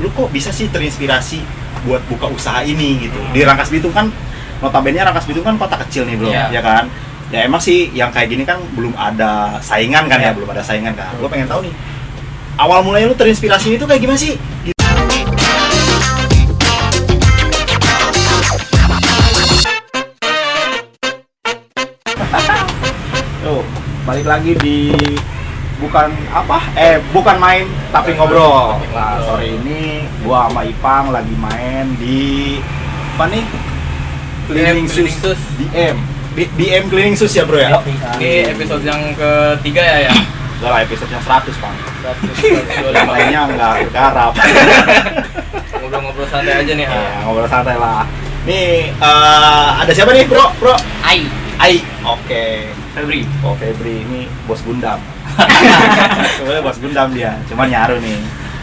lu kok bisa sih terinspirasi buat buka usaha ini gitu di Rangkas Bitung kan notabene Rangkas Bitung kan kota kecil nih bro Iya. ya kan ya emang sih yang kayak gini kan belum ada saingan kan ya Iya. belum ada saingan kan gue pengen tahu nih awal mulanya lu terinspirasi itu kayak gimana sih gitu. Tuh, balik lagi di bukan apa? Eh, bukan main tapi ngobrol. Nah, sore ini gua sama Ipang lagi main di apa nih? Cleaning DM Sus. DM. BM Cleaning Sus ya, Bro ya? Ini episode yang ketiga ya ya. Udah lah episode yang 100, Bang. Yang lainnya enggak garap. Ngobrol-ngobrol santai aja nih. ya, ah. ngobrol santai lah. Nih, eh, ada siapa nih, Bro? Bro? Ai, Ai. Oke. Febri. Oh Febri ini bos Gundam. Sebenarnya bos Gundam dia, cuman nyaru nih.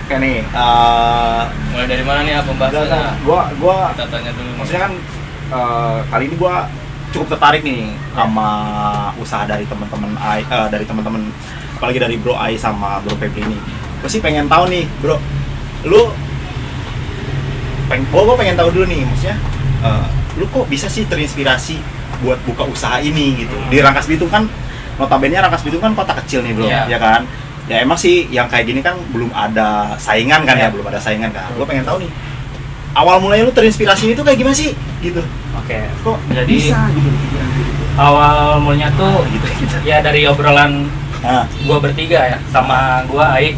Oke nih, eh Mulai dari mana nih ah, pembahasannya? gua gua Kita tanya dulu. maksudnya kan eh, kali ini gua cukup tertarik nih sama usaha dari teman-teman Ai eh, dari teman-teman apalagi dari Bro Ai sama Bro Febri ini. Gua sih pengen tahu nih, Bro. Lu peng gua, gua pengen tahu dulu nih, maksudnya eh, lu kok bisa sih terinspirasi buat buka usaha ini gitu. Di Rangkas Bitung kan notabene Rangkas Bitung kan kota kecil nih, Bro, Iya. ya kan? Ya emang sih yang kayak gini kan belum ada saingan kan ya, Iya. belum ada saingan kan. Gua pengen tahu nih awal mulanya lu terinspirasi itu kayak gimana sih? Gitu. Oke, kok Jadi- bisa gitu gitu. awal mulanya tuh gitu. gitu ya dari obrolan nah gua bertiga ya sama gua Aik.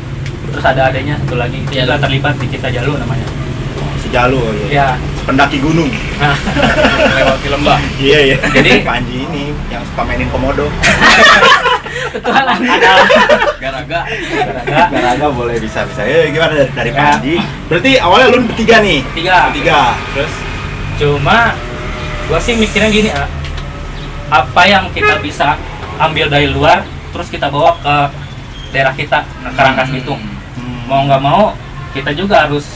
Terus ada adanya satu lagi. Juga terlibat di kita Jalu namanya. Si Jalu ya, Ya, pendaki gunung. Nah, Lewati lembah. iya iya. Jadi- Panji ini yang suka mainin komodo. Petualang ada. Garaga. Garaga. Garaga boleh bisa bisa ya gimana dari, dari Ya. Panji? Berarti awalnya lu bertiga nih? Tiga. bertiga terus Cuma gua sih mikirnya gini, ah, apa yang kita bisa ambil dari luar terus kita bawa ke daerah kita, nah, ke Rangkas Bitung. hmm, mau nggak mau kita juga harus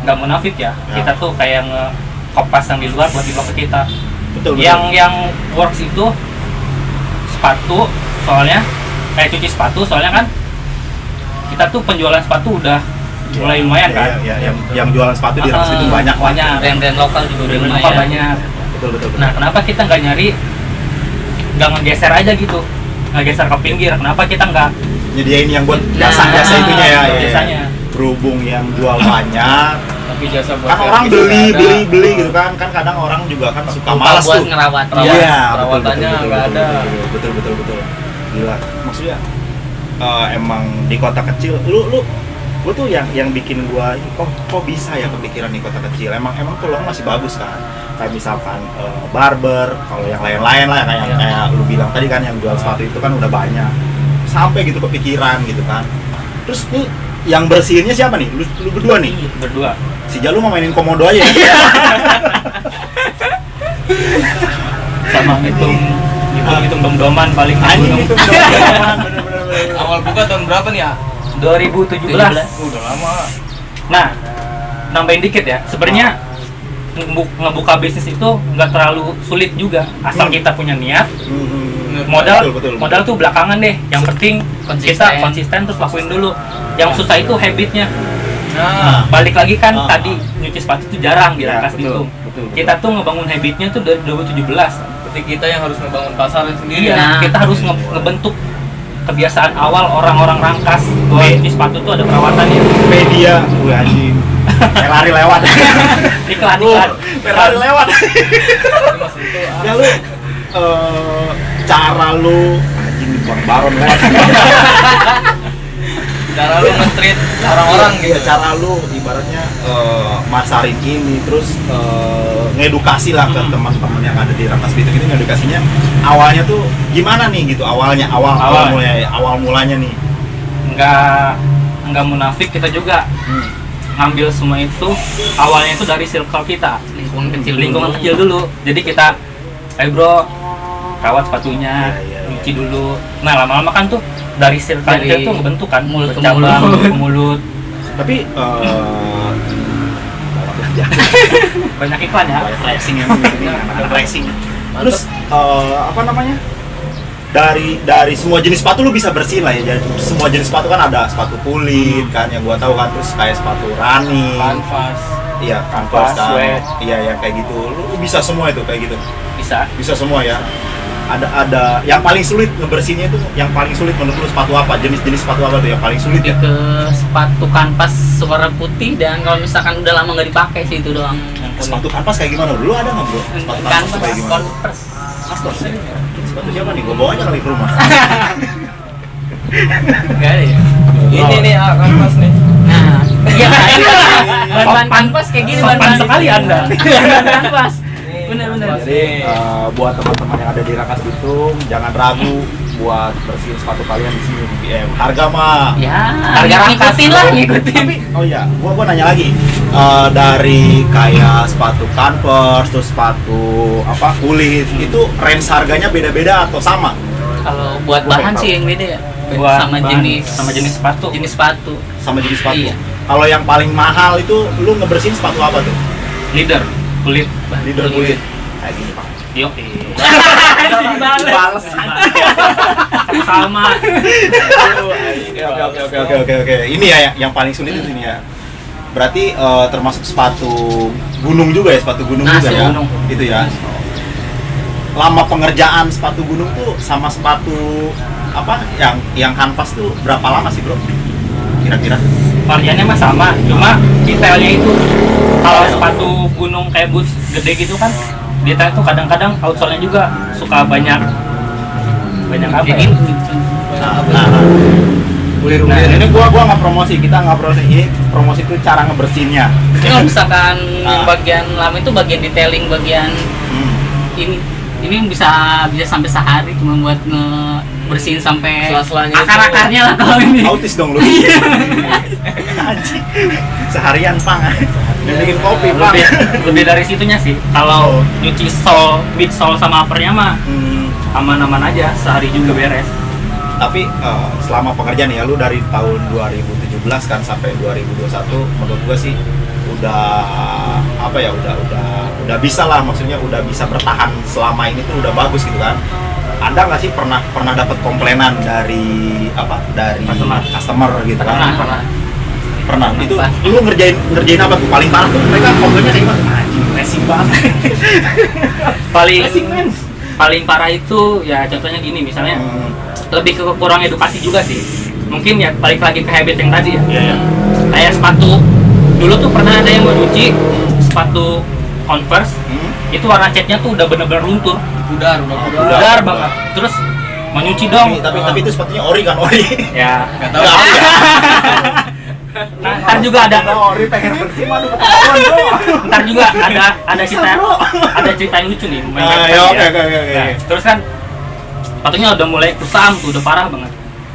nggak munafik ya. Ya. kita tuh kayak nge kopas yang di luar buat dibawa ke kita. Betul betul. Yang yang works itu sepatu soalnya kayak cuci sepatu soalnya kan kita tuh penjualan sepatu udah mulai lumayan Iya, kan? iya, yang yang jualan sepatu di Rangkas Ah, Bitung banyak banyak. Brand-brand lokal juga brand lumayan. lokal banyak. Betul betul, betul. nah kenapa kita nggak nyari nggak ngegeser aja gitu? Ngegeser ke pinggir. Kenapa kita nggak nyediain yang buat Nah, jasa jasa itunya ya, ya, ya. berhubung yang jual banyak Tapi jasa buat kan orang beli ada. beli beli gitu kan. Kan kadang orang juga kan suka malas buat tuh. ngerawat. Iya betul, Perawatannya betul, nggak betul, ada. betul, betul betul betul gila. Maksudnya? Eh, emang di kota kecil lu lu gua tuh yang yang bikin gua "Ih, kok kok bisa ya kepikiran di kota kecil? Emang emang peluang masih bagus kan? Kayak misalkan eh, barber kalau yang lain-lain lah kayak Iya. kayak lu bilang tadi kan yang jual sepatu itu kan udah banyak. Sampai gitu kepikiran gitu kan. Terus nih yang bersihinnya siapa nih? Lu, lu berdua nih? Berdua. Si Jalu mau mainin komodo aja ya? Sama hitung hitung hitung dom doman paling anjing. hitung itu bener-bener Awal buka tahun berapa nih ya? 2017 Udah lama. nah nambahin dikit ya. Sebenarnya ngebu- ngebuka bisnis itu nggak terlalu sulit juga asal Hmm. kita punya niat. Modal Betul, betul, betul. modal tuh belakangan deh. Yang penting Konsisten. kita konsisten terus lakuin dulu yang susah itu habitnya. Nah, balik lagi kan Ah. tadi nyuci sepatu itu jarang di Ya, Rangkas betul, Bitung betul, betul. kita tuh ngebangun habitnya tuh dari 2017 berarti kita yang harus ngebangun pasarnya sendiri Iya, ya. kita harus nge- ngebentuk kebiasaan awal orang-orang rangkas bahwa nyuci sepatu tuh ada perawatannya. Media gue anjing. Ferrari lewat. Iklan Lu, iklan. Ferrari lewat. Itu ah. ya lu eh, cara lu anjing bang baron lewat Cara lu nge-treat orang-orang Iya, gitu. cara lu ibaratnya eh, masarin ini terus eh, ngedukasi lah ke Hmm. teman-teman yang ada di Rangkas Bitung ini ngedukasinya awalnya tuh gimana nih gitu awalnya awal awal Awal. mulai awal mulanya nih nggak nggak munafik kita juga Hmm. ngambil semua itu awalnya itu dari circle kita Lingkungan kecil dulu. lingkungan kecil dulu jadi kita ayo bro rawat sepatunya Iya, iya, nyuci dulu nah lama-lama kan tuh dari circle Dari kecil tuh ngebentuk kan mulut ke mulut. mulut ke mulut tapi eh banyak iklan ya racing yang racing terus eh, apa namanya dari dari semua jenis sepatu lu bisa bersihin lah ya. Jadi semua jenis sepatu kan ada sepatu kulit kan yang gua tahu kan terus kayak sepatu running. Kanvas. Iya, kanvas kan. Iya, yang kayak gitu. Lu bisa semua itu kayak gitu. bisa Bisa semua ya. Ada ada yang paling sulit ngebersihinnya itu yang paling sulit menurut lu sepatu apa? Jenis-jenis sepatu apa tuh yang paling sulit ya? ke sepatu kanvas warna putih dan kalau misalkan udah lama nggak dipakai sih itu doang. Sepatu kanvas kayak gimana? Dulu ada nggak bro? Sepatu kanvas kayak kanvas gimana? converse Converse. Sepatu siapa nih? Gua bawa aja kali ke rumah. nggak ada ya Ini nih ah, kanvas nih. nah iya bahan-bahan Sopan- kanvas kayak gini sopan bahan-bahan sekali. Anda. kanvas bener-bener Kanvas Jadi eh, buat teman-teman yang ada di Rangkas Bitung jangan ragu buat bersihin sepatu kalian di sini di BM. Harga mah ya Harga ngikutin rangkas. lah ngikutin Oh iya, gua gua nanya lagi. Eh, dari kayak sepatu Converse, terus sepatu apa kulit, itu range harganya beda-beda atau sama? kalau buat bahan sih yang beda ya Buat sama bahan, jenis sama jenis sepatu. jenis sepatu Sama jenis sepatu. Iya. Kalau yang paling mahal itu lu ngebersihin sepatu apa tuh? leader kulit Leader kulit. Kayak gini, Pak. yo Dibales. sama Oke oke oke oke oke oke. Ini ya yang, paling sulit itu ini ya. Berarti eh, termasuk sepatu gunung juga ya, sepatu gunung Nah, juga ya. gunung. Itu ya. Lama pengerjaan sepatu gunung tuh sama sepatu apa yang yang kanvas tuh berapa lama sih, Bro? Kira-kira? variannya mah sama cuma detailnya itu kalau sepatu gunung kayak boots gede gitu kan detail tuh kadang-kadang outsole-nya juga suka banyak banyak apa Jadi ya? Nah, nah, nah. Nah, ini gua gua nggak promosi, kita nggak promosi ini promosi itu cara ngebersihinnya. Ini kalau misalkan yang Ah. bagian lama itu bagian detailing bagian Hmm. ini ini bisa bisa sampai sehari cuma buat ngebersihin sampai Sela-selanya itu. akar-akarnya lah kalau ini. Autis dong lu. Anjing. Seharian pang. Dia bikin kopi, Pang. lebih lebih dari situnya sih kalau nyuci sol mid sol sama uppernya mah Hmm, aman-aman aja sehari juga beres tapi eh, selama pekerjaan ya lu dari tahun 2017 kan sampai 2021 menurut gua sih udah apa ya udah udah udah bisa lah maksudnya udah bisa bertahan selama ini tuh udah bagus gitu kan ada nggak sih pernah pernah dapat komplainan dari apa dari Customer. customer gitu kan? Pernah, pernah. pernah. Itu Pasti. lu ngerjain ngerjain apa tuh? Paling parah tuh mereka komplainnya kayak gimana? Anjing racing banget. Paling paling parah itu ya contohnya gini misalnya Hmm, lebih ke kurang edukasi juga sih. Mungkin ya balik lagi ke habit yang tadi ya. Iya ya kayak sepatu. Dulu tuh pernah ada yang mau nyuci sepatu converse. Hmm, itu warna catnya tuh udah bener-bener luntur Pudar, udah pudar. pudar banget terus mau nyuci dong tapi, tapi tapi itu sepatunya ori kan ori ya Gak tahu. nah, ntar juga ada ori pengen bersih aduh ntar juga ada ada cerita ada cerita yang lucu nih main Ah, website ya, ya. oke, oke, oke. Nah, terus kan sepatunya udah mulai kusam tuh udah parah banget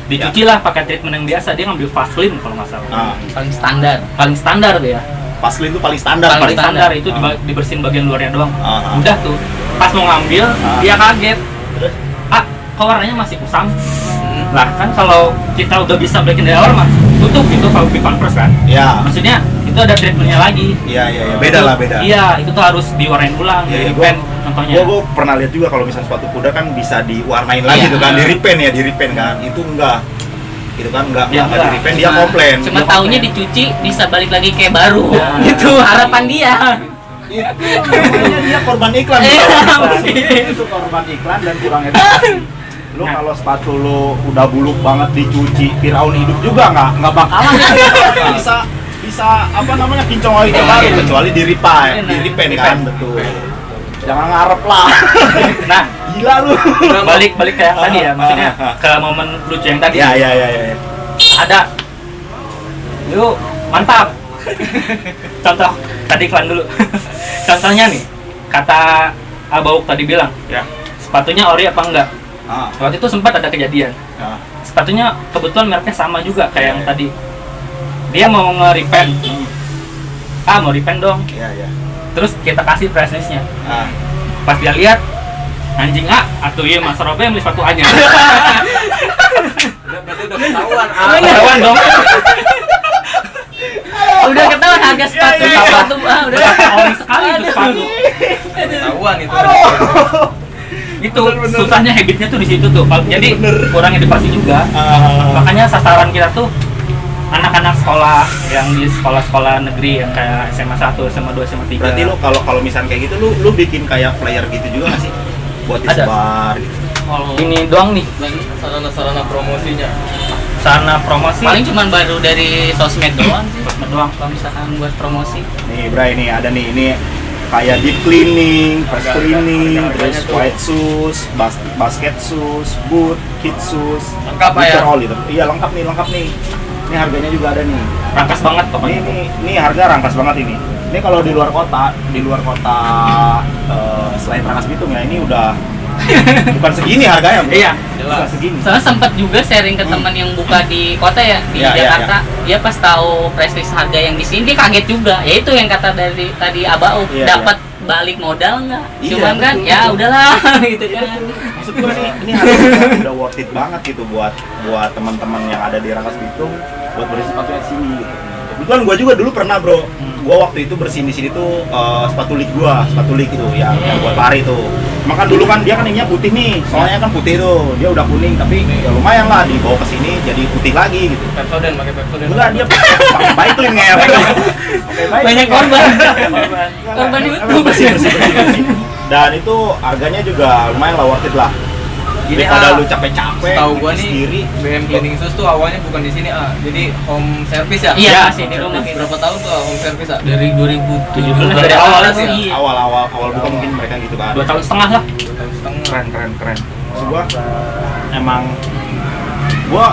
dicuci lah pakai treatment yang biasa dia ngambil Vaseline kalau nggak salah Ah, Paling standar. paling standar tuh ya Vaseline itu paling standar Paling paling standar, standar. itu Ah. diba- dibersihin bagian luarnya doang Ah, ah. udah tuh pas mau ngambil Ah. dia kaget. Terus? ah kok warnanya masih kusam? Lah kan kalau kita udah bisa balikin dari awal mah tutup gitu kalau di converse kan. Ya. Maksudnya itu ada treatmentnya lagi. Iya iya iya. Beda Itu- lah beda. iya itu tuh harus diwarnain ulang Iya, iya, di gua- pen contohnya. gua, gua pernah lihat juga kalau misalnya sepatu kuda kan bisa diwarnain lagi Iya. tuh kan di repaint ya di repaint kan. Itu enggak. Itu kan enggak Iya, enggak di repaint dia komplain. Cuma Dia taunya dicuci bisa balik lagi kayak baru. Nah. Itu harapan dia. Itu namanya dia korban iklan. Iya, itu korban. iklan dan kurang edukasi lu Nah. kalau sepatu lu udah buluk banget dicuci Firaun hidup juga nggak nggak bakalan bisa bisa apa namanya kincong lagi kayak baru kecuali di repaint di repaint kan. Betul. Jangan ngarep lah. Nah. Gila lu. Balik balik kayak tadi ya Ah, maksudnya. Ah, ah. ke momen lucu yang tadi. Ya ya ya ya ada. Yuk mantap contoh tadi iklan dulu. Contohnya nih kata Abauk tadi bilang ya. sepatunya ori apa enggak? Ah. Waktu itu sempat ada kejadian. Ah. sepatunya kebetulan mereknya sama juga kayak yang Iya. tadi. Dia mau nge-repaint. Hmm. ah mau repaint dong. Ya ya. Terus kita kasih price listnya ah. Pas dia lihat anjing ah atuh iya mas Robe yang beli sepatu A nya berarti udah ketahuan. Ah, ketahuan dong Udah ketahuan harga sepatu iya, iya. sepatu ah udah. ori sekali itu sepatu ketahuan itu. itu susahnya habitnya tuh di situ tuh jadi Bener. kurang edukasi juga Ah. makanya sasaran kita tuh anak-anak sekolah yang di sekolah-sekolah negeri yang kayak SMA 1, SMA 2, SMA 3 Berarti lu kalau kalau misalnya kayak gitu lu lu bikin kayak flyer gitu juga nggak sih? Buat Ada. disebar gitu. Kalau ini doang nih sarana-sarana promosinya sarana promosi paling cuman baru dari sosmed doang sih. Doang. Kalau misalkan buat promosi. Nih, Bray nih ada nih ini kayak deep cleaning, first cleaning, terus white shoes, bas- basket shoes, boot, kid shoes, Lengkap, ya? all gitu. Iya lengkap nih, lengkap nih. Ini harganya juga ada nih. rangkas banget Ini pokoknya ini ini harga rangkas banget ini. Ini kalau di luar kota, di luar kota eh, selain Rangkas Bitung ya ini udah bukan segini harganya. Bro. Iya, bukan jelas. segini. Soalnya sempat juga sharing ke Hmm. teman yang buka di kota ya di iya, Jakarta. Dia pas tahu price list harga yang di sini dia kaget juga. Ya itu yang kata dari tadi Abau Iya, dapat balik modal nggak? Iya, Cuman kan betul, ya betul. udahlah gitu kan. maksud gua nih ini harganya udah worth it banget gitu buat buat teman-teman yang ada di Rangkas Bitung buat beli sepatunya di sini gitu. Kebetulan gua juga dulu pernah bro, gua waktu itu bersihin di sini tuh eh, sepatu lik gua, sepatu lik itu yang yang buat lari tuh. Cuma kan dulu kan dia kan ininya putih nih, soalnya kan putih tuh, dia udah kuning tapi ya lumayan lah dibawa ke sini jadi putih lagi gitu. Pepsodent pakai Pepsodent Enggak dia pakai Baiklin nggak Pakai Baiklin. Banyak korban. Korban. Bersih, bersih, bersih. Dan itu harganya juga lumayan lah worth it lah. Gini, Daripada ah, lu capek-capek, tahu gua nih sendiri. BM Cleaning Sus tuh awalnya bukan di sini ah. Jadi home service ya? Iya, sih di rumah kita. berapa tahun tuh ah, home service ah? Dari 2017 Dari awal sih, Iya. Awal-awal awal buka mungkin mereka gitu kan. dua tahun setengah lah. Dua tahun setengah. Keren, keren, keren. Gua emang gua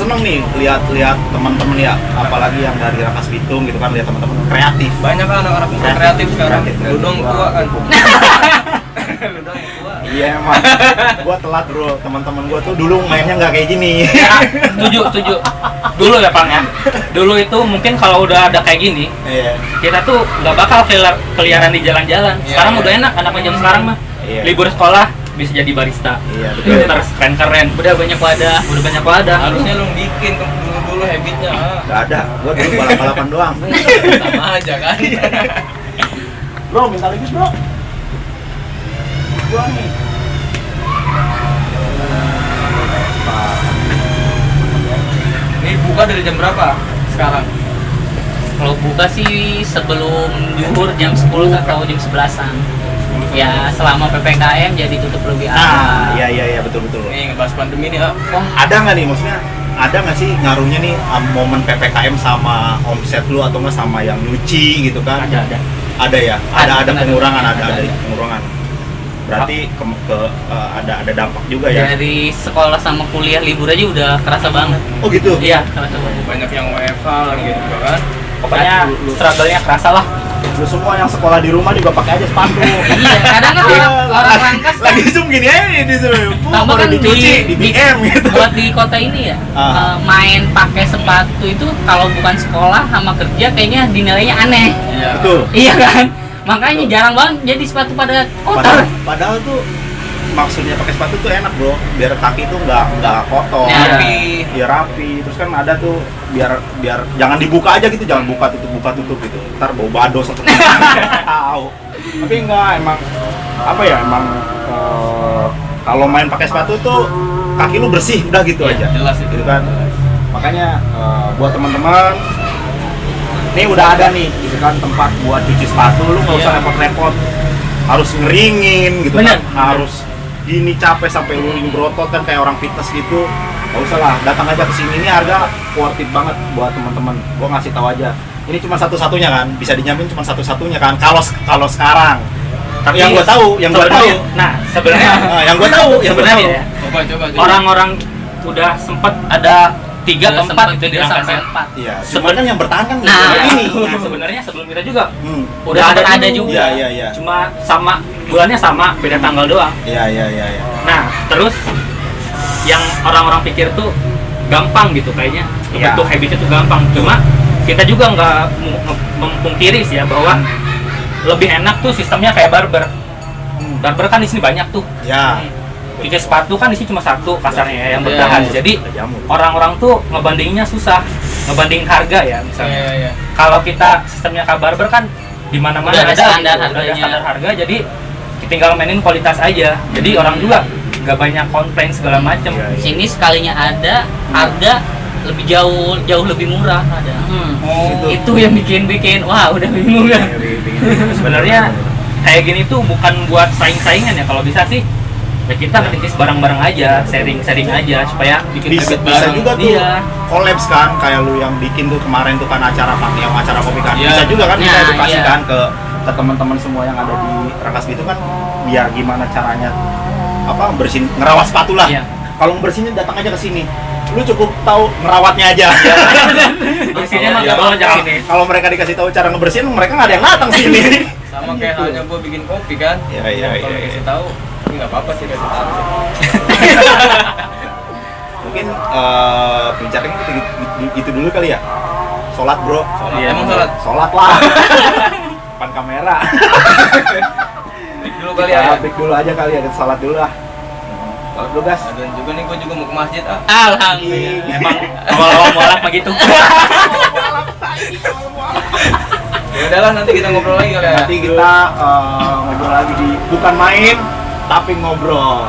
seneng nih lihat-lihat teman-teman ya, apalagi yang dari Rangkas Bitung gitu kan lihat teman-teman kreatif. banyak kan anak-anak Kreatif, kreatif sekarang kreatif. lu dong tua kan lu dong yang tua Iya emang. gua telat bro, teman-teman gua tuh dulu mainnya nggak kayak gini. ya setuju setuju dulu ya Pang ya dulu itu mungkin kalau udah ada kayak gini Iya. kita tuh nggak bakal kelir- keliaran di jalan-jalan Iya, sekarang iya. udah enak anak jam sekarang mah Iya. libur sekolah bisa jadi barista Iya betul. terus keren-keren Udah banyak wadah. udah banyak wadah harusnya lu bikin ke- dulu dulu habitnya ah. Gak ada, gua dulu balap-balapan doang. sama aja kan Bro, minta lagi bro. Gua nih. ini buka dari jam berapa sekarang Kalau buka sih sebelum juhur jam 10 atau jam 11-an. Ya selama PPKM jadi tutup lebih Nah, awal. iya iya iya betul betul. nih ngebahas pandemi nih ah Wah, Ada nggak nih maksudnya? Ada nggak sih ngaruhnya nih um, momen ppkm sama omset lu atau nggak sama yang nyuci gitu kan? ada ada Ada ya. Ada Ada, ada pengurangan, ada Ada, ada ada. pengurangan. Berarti ke, ke- uh, ada ada dampak juga ya. dari sekolah sama kuliah libur aja udah kerasa banget. Oh gitu. iya Kerasa banget. banyak yang WFH lagi gitu kan pokoknya struggle-nya kerasa lah Lu semua yang sekolah di rumah juga pakai aja sepatu. Iya, kadang kan Iya, orang, orang rangkas lagi zoom gini aja nih di zoom. Tambah baru kan dicuci di, BM gitu. buat di kota ini ya Ah. eh, main pakai sepatu itu kalau bukan sekolah sama kerja kayaknya dinilainya aneh iya Betul. iya kan makanya jarang banget jadi sepatu pada kotor Padahal, padahal tuh maksudnya pakai sepatu tuh enak bro, biar kaki tuh nggak nggak kotor, Ya. rapi biar rapi. Terus kan ada tuh biar biar jangan dibuka aja gitu, jangan buka tutup buka tutup gitu. Ntar bau bados atau tahu. Tapi enggak emang apa ya emang eh, kalau main pakai sepatu tuh kaki lu bersih udah gitu Iya, aja. jelas itu. gitu kan. Makanya eh, buat teman-teman Nih udah ada nih, gitu kan tempat buat cuci sepatu, lu nggak usah Iya. repot-repot, harus ngeringin gitu Bener. kan, harus gini capek sampai lu ini berotot kan kayak orang fitness gitu, nggak usah lah, datang aja ke sini. Ini harga worth it banget buat teman-teman, gua ngasih tahu aja, ini cuma satu-satunya kan, bisa dijamin cuma satu-satunya kan, kalau kalau sekarang, tapi yang gua tahu, yang gua tahu, Sebenarnya- nah sebenarnya yang gua tahu, yang tahu, ya coba coba coba. Orang-orang udah sempet ada tiga atau empat itu di ya. empat. iya, cuman kan yang bertahan kan Nah, ini, Nah, sebenarnya sebelum kita juga Hmm. udah ada, ada juga. Iya, iya, iya. Cuma sama bulannya sama, beda tanggal doang. Iya, iya, iya, iya. Nah, terus yang orang-orang pikir tuh gampang gitu kayaknya Iya. bentuk habitnya tuh gampang. Cuma kita juga nggak memungkiri sih ya bahwa lebih enak tuh sistemnya kayak barber. Barber kan di sini banyak tuh. Ya, Cuci sepatu kan di sini cuma satu kasarnya ya, yang Iya, bertahan. iya. Jadi orang-orang tuh ngebandinginnya susah, ngebandingin harga ya iya misalnya. iya iya Kalau kita sistemnya kayak barber kan di mana-mana ada ada, standar gitu, udah ada harganya. standar harga jadi tinggal mainin kualitas aja jadi orang juga nggak banyak komplain segala macem Iya, iya. Sini sekalinya ada harga lebih jauh jauh lebih murah ada. Hmm. Oh, Itu yang bikin bikin wah udah bingung kan. sebenarnya kayak gini tuh bukan buat saing-saingan ya kalau bisa sih ya kita ngerintis bareng-bareng aja sharing-sharing aja supaya bikin bisa, bisa bareng. juga tuh iya collabs kan kayak lu yang bikin tuh kemarin tuh kan acara pakai yang acara kopi kan Iya. bisa juga kan kita Nah, edukasi iya. kan ke ke teman-teman semua yang ada di Rangkas itu kan biar gimana caranya apa bersihin ngerawat sepatu lah Iya. kalau bersihinnya datang aja ke sini lu cukup tahu ngerawatnya aja bersihnya mah Iya. bawa aja sini kalau mereka dikasih tahu cara ngebersihin mereka nggak ada yang datang sini Sama kayak halnya gue bikin kopi kan. Iya, iya, Kalau iya, dikasih iya. tahu, ini nggak apa-apa sih kasih tahu. mungkin eh pembicaraan itu, itu, itu dulu kali ya sholat bro Iya, emang sholat? sholat lah depan kamera Dulu kali ya. Kita break dulu aja kali ya, sholat dulu lah. Sholat dulu gas. Dan juga nih gue juga mau ke masjid ah. Alhamdulillah. emang awal-awal mualaf mah gitu Ya udahlah nanti kita ngobrol lagi kali ya. Nanti kita eh, ngobrol lagi di bukan main tapi ngobrol.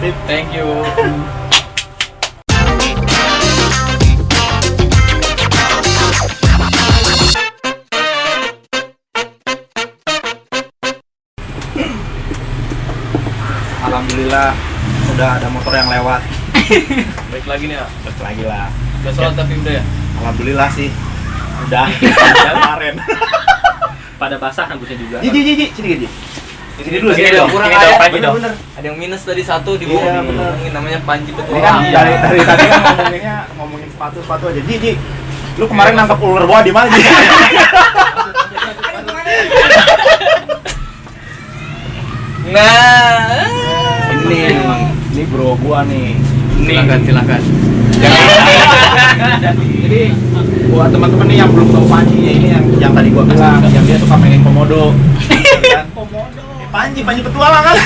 Sip. Thank you. Alhamdulillah udah ada motor yang lewat. Baik lagi nih ah. Terus lagi lah. Udah sholat tapi udah ya. Alhamdulillah sih. Udah kemarin. pada basah rambutnya juga Ji, ji, ji, ji, Sini dulu, sini dulu. dong, kurang ada. dong, Panji Bener, dong. bener. Ada yang minus tadi satu di Iya. Ini namanya Panji betul. Ini kan dari dari tadi kan ngomonginnya ngomongin sepatu sepatu aja. Ji, ji. Lu kemarin nangkep ular boa di mana, Ji? Nah. ini, ini bro gua nih. Silakan, silakan. Jadi buat teman-teman nih yang belum tahu Panji ya ini yang yang tadi gua bilang yang dia suka mainin komodo. Eh, Panji, Panji petualang kan.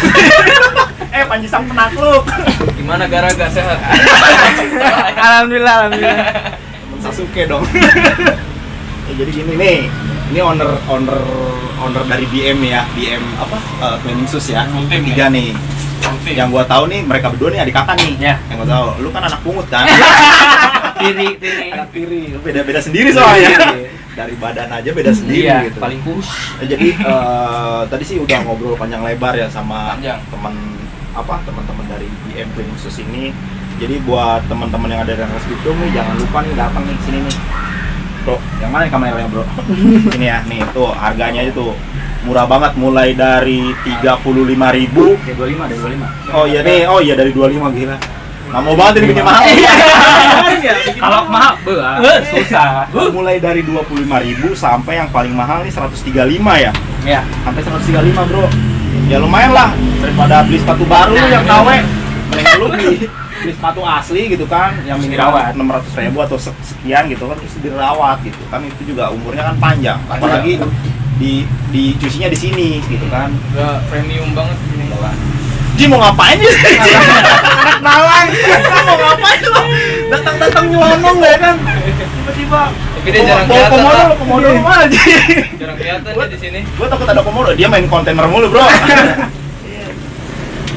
eh Panji sang penakluk. Gimana Garaga sehat? Alhamdulillah, alhamdulillah. Sasuke dong. ya, jadi gini nih. Ini owner owner owner dari BM ya, BM apa? Uh, cleaning sus ya. Ultim Tiga nih. Yang gua tahu nih mereka berdua nih adik kakak nih. Ya. Yang gua tahu, lu kan anak pungut kan? tiri tiri anak tiri, beda-beda sendiri soalnya. Dari badan aja beda sendiri iya gitu. paling kurus Ya, jadi eh, tadi sih udah ngobrol panjang lebar ya sama Panjang. teman apa teman-teman dari BM Cleaning Sus ini. Jadi buat teman-teman yang ada di Rangkas Bitung nih jangan lupa nih datang nih sini nih. Bro, yang mana kameranya bro? ini ya, nih tuh harganya itu murah banget mulai dari 35.000 ribu ya 25 ada 25 Oh iya nih, oh iya dari 25 gila. Nggak mau banget ini bikin mahal. kalau mahal bah, susah. Mulai dari 25.000 sampai yang paling mahal nih 135 ya. ya sampai 135 bro. Ya lumayan lah. Daripada beli sepatu baru Nah, yang iya. KW mending lu beli beli sepatu asli gitu kan yang minimal dirawat. 600 ribu atau se- sekian gitu kan terus dirawat gitu kan. Itu juga umurnya kan panjang. Apalagi di di cucinya di sini gitu kan. Udah premium banget ini. Ji mau ngapain sih? Anak nalang, Kan mau ngapain lo? Datang-datang nyelonong ya kan? Tiba-tiba Tapi dia jarang kelihatan, komodo, komodo lo mana Ji? Jarang kelihatan dia di sini. gue takut ada komodo dia main kontainer mulu bro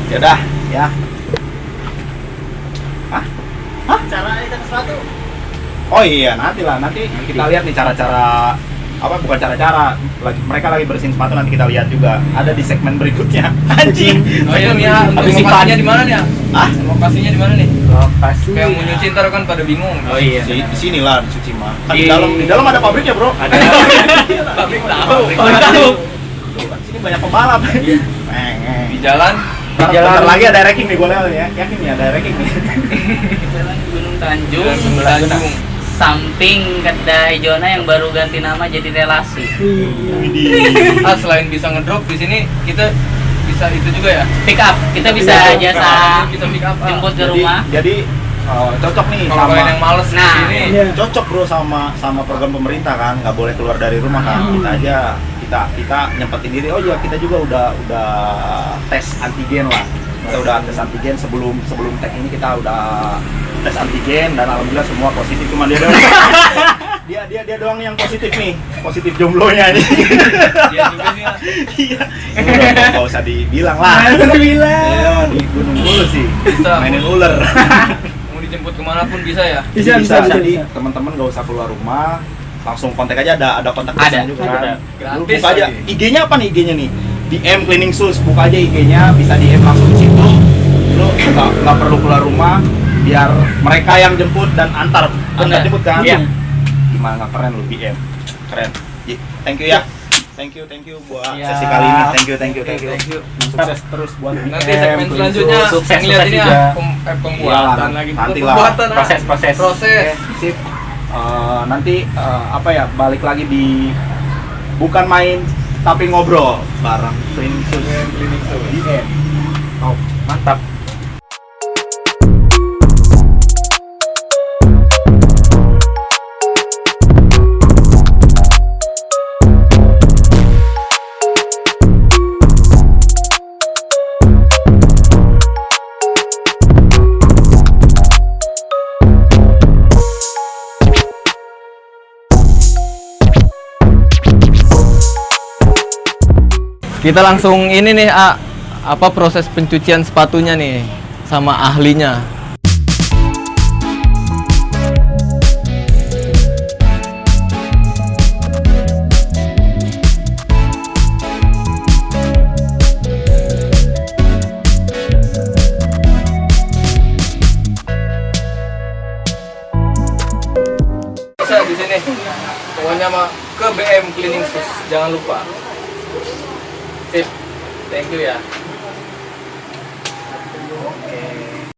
ya dah ya Hah? Hah? Cara kita sepatu. oh iya nanti lah nanti kita lihat nih cara-cara apa bukan cara-cara. Lagi mereka lagi bersihin sepatu nanti kita lihat juga. Ada di segmen berikutnya. Anjing. Oh iya ya, untuk Habis lokasinya di mana nih ya? ah Lokasinya di mana nih? lokasi. Kayak mau nyuci ntar kan pada bingung. oh iya. Di, di sini lah di Suci mah. Kan di Di- dalam di dalam ada pabriknya bro. Ada. Pabrik tahu. oh tahu. Sini banyak pembalap. Di Meng. jalan. Di jalan- bentar lagi ada ranking nih gue lewat ya. Yakin nih ada ranking nih. Jalan Gunung Tanjung, Jalan Gunung Tanjung. Samping kedai Jona yang baru ganti nama jadi relasi. Widih. Ah selain bisa ngedrop di sini kita bisa itu juga ya. Pick up, kita bisa Bisa jasa Bisa pick up. ah. jemput ke jadi rumah. jadi eh, cocok nih Kalau sama yang males di Nah, sini, cocok bro sama sama program pemerintah kan nggak boleh keluar dari rumah kan kita aja kita kita nyempetin diri oh iya kita juga udah udah tes antigen lah kita udah tes antigen sebelum sebelum tag ini kita udah tes antigen dan alhamdulillah semua positif cuma dia doang dia dia dia doang yang positif nih positif jomblonya nih Dia juga sih. ah. iya udah nggak- usah dibilang lah Alhamdulillah. Iya, di gunung mulu sih Bisa. mainin ular Mau dijemput ke mana pun bisa ya. Bisa, bisa, bisa, jadi bisa. teman-teman nggak usah keluar rumah langsung kontak aja ada ada kontak Ada. juga Ada. Lu Gratis buka aja. IG-nya apa nih IG-nya nih DM Cleaning Sus buka aja IG-nya bisa DM langsung di situ lu nggak nggak perlu keluar rumah biar mereka yang jemput dan antar antar jemput kan Iya. gimana nggak keren lu BM keren thank you ya thank you thank you buat Iya. sesi kali ini thank you thank you thank you, Thank you. sukses terus buat Nanti BM, segmen selanjutnya. Sukses, sukses ini juga. ya pem- eh, pembuatan Iya, lagi. nanti lah. Pembuatan ah. Proses, proses. Proses. sip Eh, nanti eh, apa ya balik lagi di bukan main tapi ngobrol bareng cleaning sus. BM. Oh, mantap Kita langsung ini nih, A, apa proses pencucian sepatunya nih sama ahlinya. Di sini. Pokoknya mah ke BM Cleaning Sus. Jangan lupa. Sip. Thank you ya.